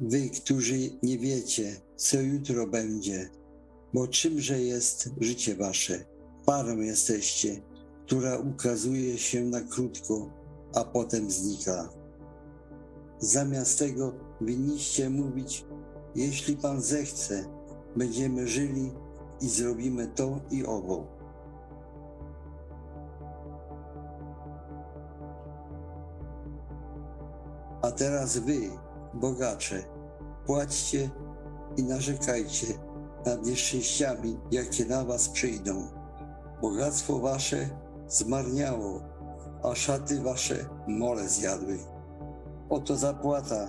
wy, którzy nie wiecie, co jutro będzie, bo czymże jest życie wasze? Parą jesteście, która ukazuje się na krótko, a potem znika. Zamiast tego winniście mówić, jeśli Pan zechce, będziemy żyli i zrobimy to i owo. A teraz wy, bogacze, płaćcie i narzekajcie nad nieszczęściami, jakie na was przyjdą. Bogactwo wasze zmarniało, a szaty wasze mole zjadły. Oto zapłata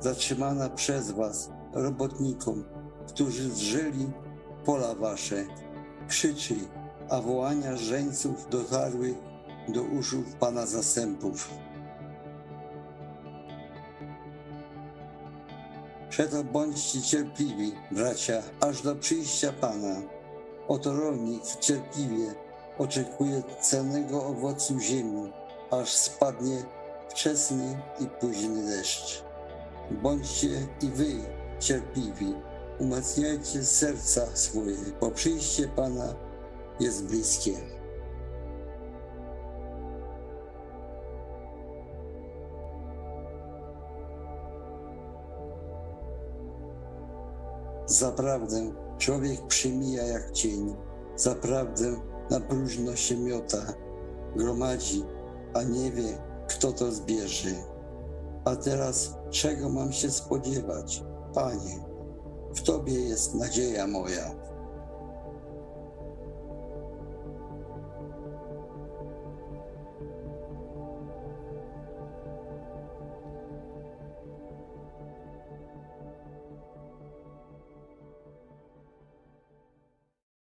zatrzymana przez was robotnikom, którzy zżyli pola wasze. Krzyczy, a wołania żeńców dotarły do uszu Pana zastępów. Przeto bądźcie cierpliwi, bracia, aż do przyjścia Pana. Oto rolnik cierpliwie oczekuje cennego owocu ziemi, aż spadnie wczesny i późny deszcz. Bądźcie i wy cierpliwi, umacniajcie serca swoje, bo przyjście Pana jest bliskie. Zaprawdę człowiek przemija jak cień, zaprawdę na próżno się miota, gromadzi, a nie wie, kto to zbierze. A teraz czego mam się spodziewać, Panie? W Tobie jest nadzieja moja.